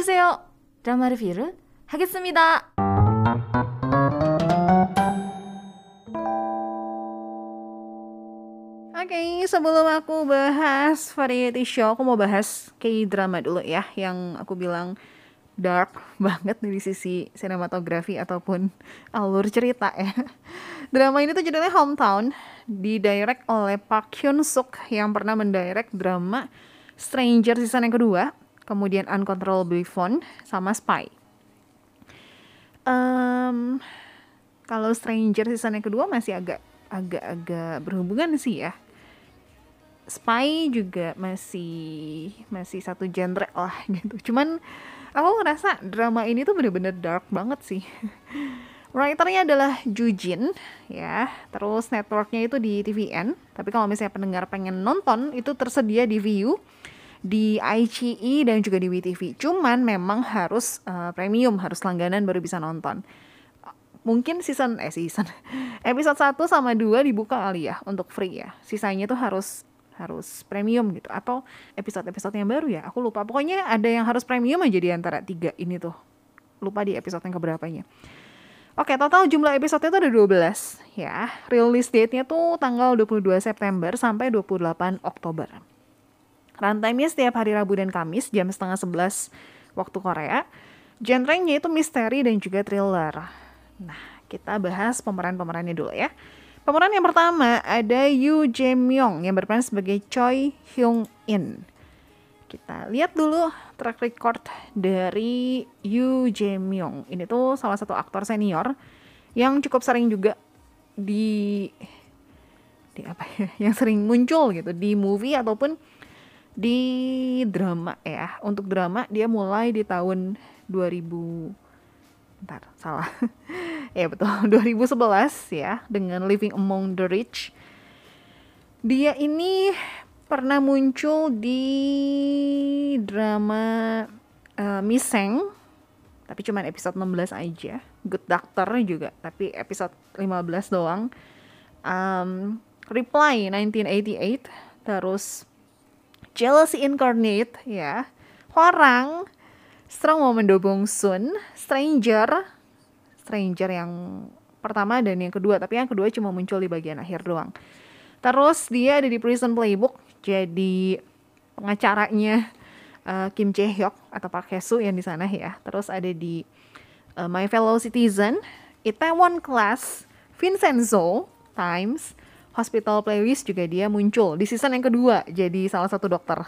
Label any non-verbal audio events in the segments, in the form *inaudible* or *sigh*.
어서오세요. 드라마 리뷰를 하겠습니다. Oke, sebelum aku bahas variety show, aku mau bahas K-drama dulu ya, yang aku bilang dark banget dari sisi sinematografi ataupun alur cerita ya. Drama ini tuh judulnya Hometown, didirect oleh Park Hyun Suk yang pernah mendirect drama Stranger season yang kedua, kemudian Uncontrollably Fond, sama Spy. Um, kalau Stranger season yang kedua masih agak agak-agak berhubungan sih ya. Spy juga masih masih satu genre lah *laughs* gitu. Cuman aku ngerasa drama ini tuh bener-bener dark banget sih. *laughs* Writernya adalah Jujin ya. Terus networknya itu di TVN tapi kalau misalnya pendengar pengen nonton itu tersedia di Viu di ICE dan juga di WTV cuman memang harus uh, premium harus langganan baru bisa nonton. Mungkin season eh season. *laughs* Episode 1 sama 2 dibuka kali ya untuk free ya. Sisanya tuh harus harus premium gitu. Atau episode-episode yang baru ya aku lupa. Pokoknya ada yang harus premium aja di antara tiga ini tuh. Lupa di episode yang keberapanya. Oke, total jumlah episode itu ada 12 ya. Release date-nya tuh tanggal 22 September sampai 28 Oktober. Runtime-nya setiap hari Rabu dan Kamis jam setengah 11 waktu Korea. Genre-nya itu misteri dan juga thriller. Nah, kita bahas pemeran-pemerannya dulu ya. Pemeran yang pertama ada Yu Jae Myung yang berperan sebagai Choi Hyung In. Kita lihat dulu track record dari Yu Jae Myung. Ini tuh salah satu aktor senior yang cukup sering juga di di apa ya, *laughs* yang sering muncul gitu di movie ataupun di drama ya. Untuk drama dia mulai di tahun 2000 Bentar, salah. *laughs* ya betul, *laughs* 2011 ya dengan Living Among the Rich. Dia ini pernah muncul di drama uh, Miseng tapi cuma episode 16 aja. Good Doctor juga, tapi episode 15 doang. Um, Reply 1988, terus Jealousy Incarnate ya. Orang Strong Woman Do Bong Sun, Stranger, Stranger yang pertama dan yang kedua, tapi yang kedua cuma muncul di bagian akhir doang. Terus dia ada di Prison Playbook, jadi pengacaranya uh, Kim Jae Hyuk atau Park Hae Soo yang di sana ya. Terus ada di uh, My Fellow Citizen, Itaewon Class, Vincenzo, Times, Hospital Playlist juga dia muncul di season yang kedua jadi salah satu dokter.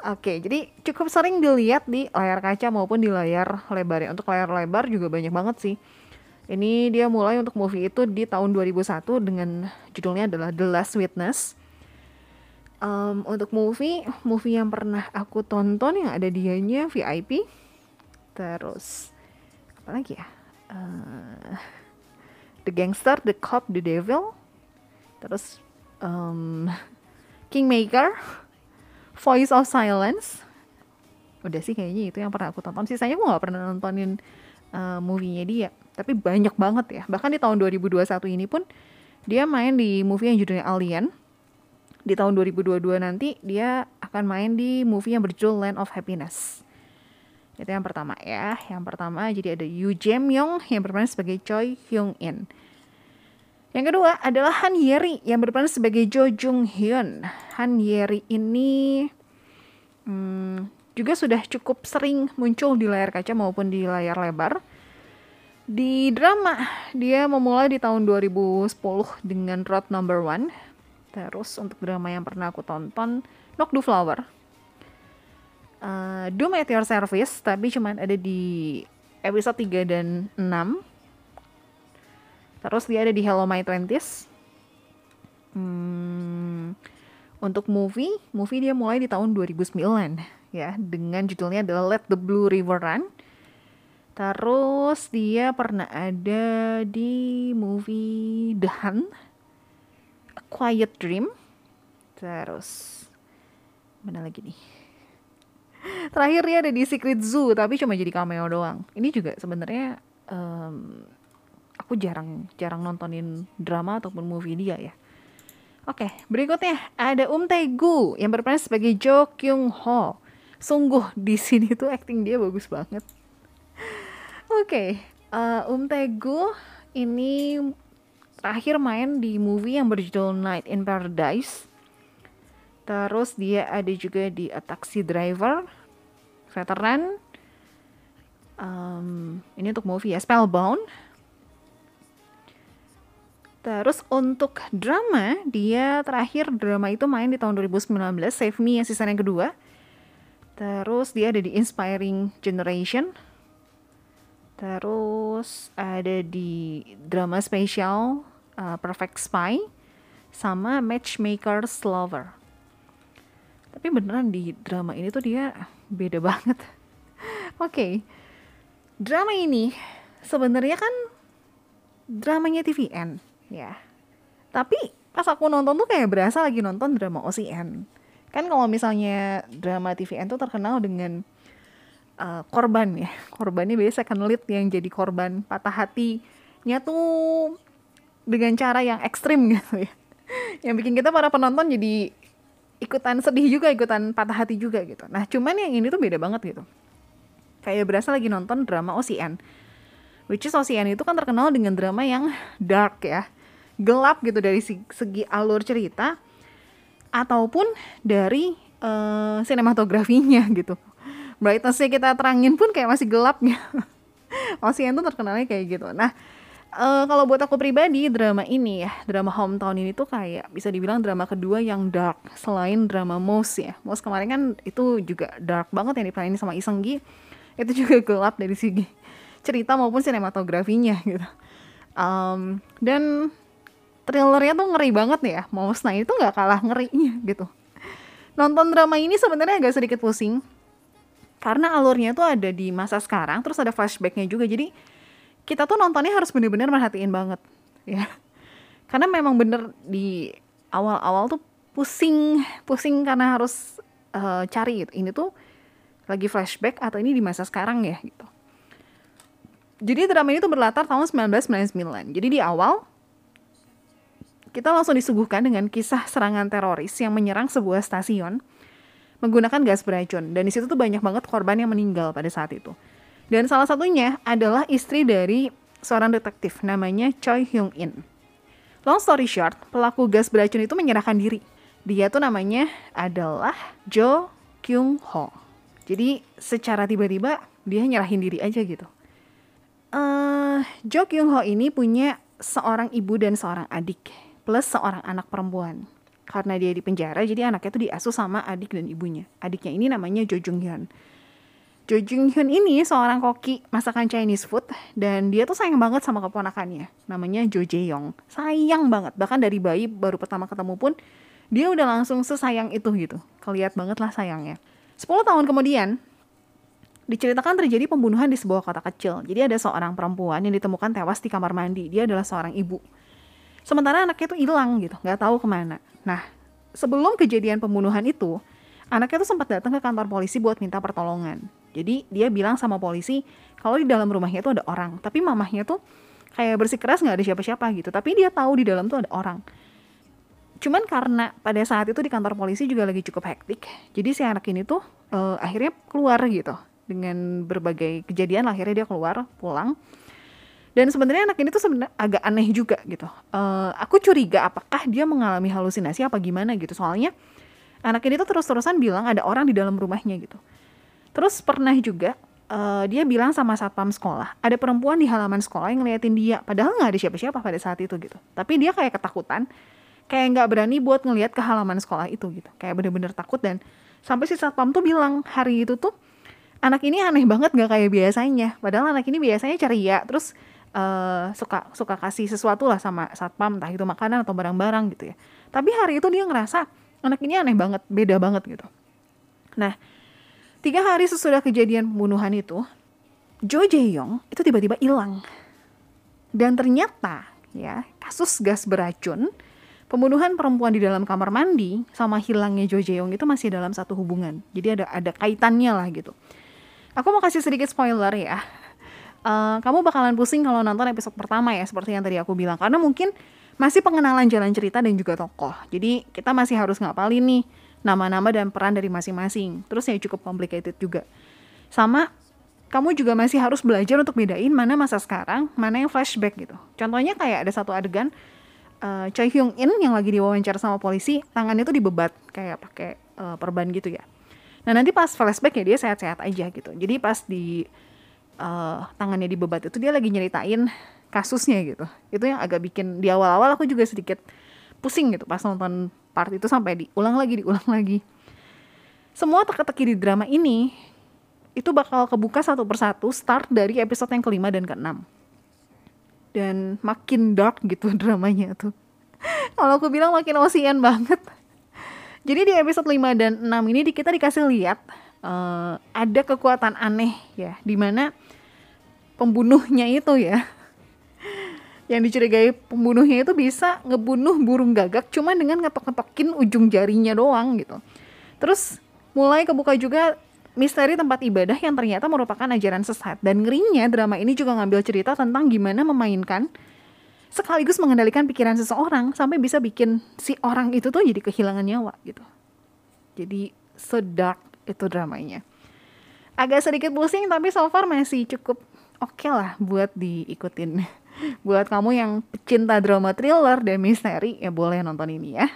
Oke, jadi cukup sering dilihat di layar kaca maupun di layar lebar ya. Untuk layar lebar juga banyak banget sih. Ini dia mulai untuk movie itu di tahun 2001 dengan judulnya adalah The Last Witness. Um, untuk movie, movie yang pernah aku tonton yang ada dianya VIP. Terus apa lagi ya? Uh, the Gangster, The Cop, The Devil. Terus um, Kingmaker Voice of Silence. Udah sih kayaknya itu yang pernah aku tonton. Sisanya aku nggak pernah nontonin uh, movie-nya dia. Tapi banyak banget ya. Bahkan di tahun 2021 ini pun dia main di movie yang judulnya Alien. Di tahun 2022 nanti dia akan main di movie yang berjudul Land of Happiness. Itu yang pertama ya. Yang pertama jadi ada Yu Jae Myung yang berperan sebagai Choi Hyung In yang kedua adalah Han Yeri yang berperan sebagai Jo Jung Hyun. Han Yeri ini hmm, juga sudah cukup sering muncul di layar kaca maupun di layar lebar. Di drama dia memulai di tahun 2010 dengan Road Number One. Terus untuk drama yang pernah aku tonton Knock the Flower. Uh, at Your Service tapi cuman ada di episode 3 dan 6 Terus dia ada di Hello My Twenties. Hmm, untuk movie, movie dia mulai di tahun 2009 ya dengan judulnya adalah Let the Blue River Run. Terus dia pernah ada di movie The Hunt, A Quiet Dream. Terus mana lagi nih? Terakhir dia ada di Secret Zoo tapi cuma jadi cameo doang. Ini juga sebenarnya um, aku jarang jarang nontonin drama ataupun movie dia ya. Oke, berikutnya ada Um Tae-gu yang berperan sebagai Jo Kyung Ho. sungguh di sini tuh acting dia bagus banget oke okay, uh, Um Taegu ini terakhir main di movie yang berjudul Night in Paradise terus dia ada juga di A Taxi Driver veteran um, ini untuk movie ya Spellbound Terus untuk drama, dia terakhir drama itu main di tahun 2019, Save Me yang season yang kedua. Terus dia ada di Inspiring Generation. Terus ada di drama spesial uh, Perfect Spy sama Matchmaker's Lover. Tapi beneran di drama ini tuh dia beda *laughs* banget. Oke. okay. Drama ini sebenarnya kan dramanya TVN ya. Tapi pas aku nonton tuh kayak berasa lagi nonton drama OCN kan kalau misalnya drama TVN tuh terkenal dengan uh, korban ya. *laughs* Korbannya biasa kan lead yang jadi korban patah hatinya tuh dengan cara yang ekstrim *laughs* gitu ya. Yang bikin kita para penonton jadi ikutan sedih juga ikutan patah hati juga gitu. Nah cuman yang ini tuh beda banget gitu. Kayak berasa lagi nonton drama OCN which is OCN itu kan terkenal dengan drama yang dark ya gelap gitu dari segi alur cerita ataupun dari uh, sinematografinya *laughs* gitu. Brightnessnya kita terangin pun kayak masih gelapnya. *laughs* Ocean tuh terkenalnya kayak gitu. Nah, uh, kalau buat aku pribadi drama ini ya, drama Hometown ini tuh kayak bisa dibilang drama kedua yang dark selain drama Mouse ya. Mouse kemarin kan itu juga dark banget yang diperanin sama Isenggi. Itu juga *laughs* gelap dari segi cerita maupun sinematografinya gitu. Um, dan thrillernya tuh ngeri banget ya. Mouse Knight itu nggak kalah ngerinya gitu. Nonton drama ini sebenarnya agak sedikit pusing. Karena alurnya tuh ada di masa sekarang terus ada flashbacknya juga. Jadi kita tuh nontonnya harus bener-bener merhatiin banget ya. Karena memang bener di awal-awal tuh pusing pusing karena harus uh, cari gitu. ini tuh lagi flashback atau ini di masa sekarang ya gitu. Jadi drama ini tuh berlatar tahun 1999 jadi di awal kita langsung disuguhkan dengan kisah serangan teroris yang menyerang sebuah stasiun menggunakan gas beracun. Dan di situ tuh banyak banget korban yang meninggal pada saat itu. Dan salah satunya adalah istri dari seorang detektif namanya Choi Hyung In. Long story short, pelaku gas beracun itu menyerahkan diri. Dia tuh namanya adalah Jo Kyung Ho. Jadi secara tiba-tiba dia nyerahin diri aja gitu. Uh, Jo Kyung Ho ini punya seorang ibu dan seorang adik plus seorang anak perempuan. Karena dia di penjara, jadi anaknya itu diasuh sama adik dan ibunya. Adiknya ini namanya Jo Jung Hyun. Jo Jung Hyun ini seorang koki masakan Chinese food dan dia tuh sayang banget sama keponakannya. Namanya Jo Jae Yong. Sayang banget. Bahkan dari bayi baru pertama ketemu pun dia udah langsung sesayang itu gitu. Keliat banget lah sayangnya. 10 tahun kemudian, diceritakan terjadi pembunuhan di sebuah kota kecil. Jadi ada seorang perempuan yang ditemukan tewas di kamar mandi. Dia adalah seorang ibu sementara anaknya itu hilang gitu nggak tahu ke mana. Nah sebelum kejadian pembunuhan itu anaknya tuh sempat datang ke kantor polisi buat minta pertolongan. Jadi dia bilang sama polisi kalau di dalam rumahnya itu ada orang. Tapi mamahnya tuh kayak bersikeras nggak ada siapa-siapa gitu. Tapi dia tahu di dalam tuh ada orang. Cuman karena pada saat itu di kantor polisi juga lagi cukup hektik jadi si anak ini tuh uh, akhirnya keluar gitu. Dengan berbagai kejadian akhirnya dia keluar pulang dan sebenarnya anak ini tuh sebenarnya agak aneh juga gitu. Uh, aku curiga apakah dia mengalami halusinasi apa gimana gitu. Soalnya anak ini tuh terus-terusan bilang ada orang di dalam rumahnya gitu. Terus pernah juga uh, dia bilang sama satpam sekolah ada perempuan di halaman sekolah yang ngeliatin dia padahal nggak ada siapa-siapa pada saat itu gitu. Tapi dia kayak ketakutan kayak nggak berani buat ngelihat ke halaman sekolah itu gitu. Kayak bener-bener takut dan sampai si satpam tuh bilang hari itu tuh anak ini aneh banget nggak kayak biasanya. Padahal anak ini biasanya ceria terus uh, suka suka kasih sesuatu lah sama satpam entah itu makanan atau barang-barang gitu ya. Tapi hari itu dia ngerasa anak ini aneh banget beda banget gitu. Nah tiga hari sesudah kejadian pembunuhan itu Jo Jae Young itu tiba-tiba hilang. Dan ternyata ya kasus gas beracun pembunuhan perempuan di dalam kamar mandi sama hilangnya Jo Jae Young itu masih dalam satu hubungan. Jadi ada ada kaitannya lah gitu. Aku mau kasih sedikit spoiler ya uh, kamu bakalan pusing kalau nonton episode pertama ya seperti yang tadi aku bilang karena mungkin masih pengenalan jalan cerita dan juga tokoh jadi kita masih harus ngapalin nih nama-nama dan peran dari masing-masing. Terus ya cukup complicated juga. Sama kamu juga masih harus belajar untuk bedain mana masa sekarang, mana yang flashback gitu. Contohnya kayak ada satu adegan uh, Choi Hyung In yang lagi diwawancara sama polisi, tangannya tuh dibebat kayak pakai uh, perban gitu ya. Nah nanti pas flashback ya dia sehat-sehat aja gitu. Jadi pas di uh, tangannya dibebat itu dia lagi nyeritain kasusnya gitu. Itu yang agak bikin di awal-awal aku juga sedikit pusing gitu pas nonton part itu sampai diulang lagi diulang lagi. Semua teka-teki di drama ini itu bakal kebuka satu persatu start dari episode yang kelima dan keenam dan makin dark gitu *laughs* dramanya tuh kalau aku bilang makin osian banget jadi di episode 5 dan 6 ini kita dikasih lihat uh, ada kekuatan aneh ya di mana pembunuhnya itu ya yang dicurigai pembunuhnya itu bisa ngebunuh burung gagak cuma dengan ngetok-ngetokin ujung jarinya doang gitu terus mulai kebuka juga misteri tempat ibadah yang ternyata merupakan ajaran sesat. Dan ngerinya drama ini juga ngambil cerita tentang gimana memainkan sekaligus mengendalikan pikiran seseorang sampai bisa bikin si orang itu tuh jadi kehilangan nyawa gitu. Jadi sedak itu dramanya. Agak sedikit pusing tapi so far masih cukup oke okay lah buat diikutin. *laughs* buat kamu yang pecinta drama thriller dan misteri ya boleh nonton ini ya.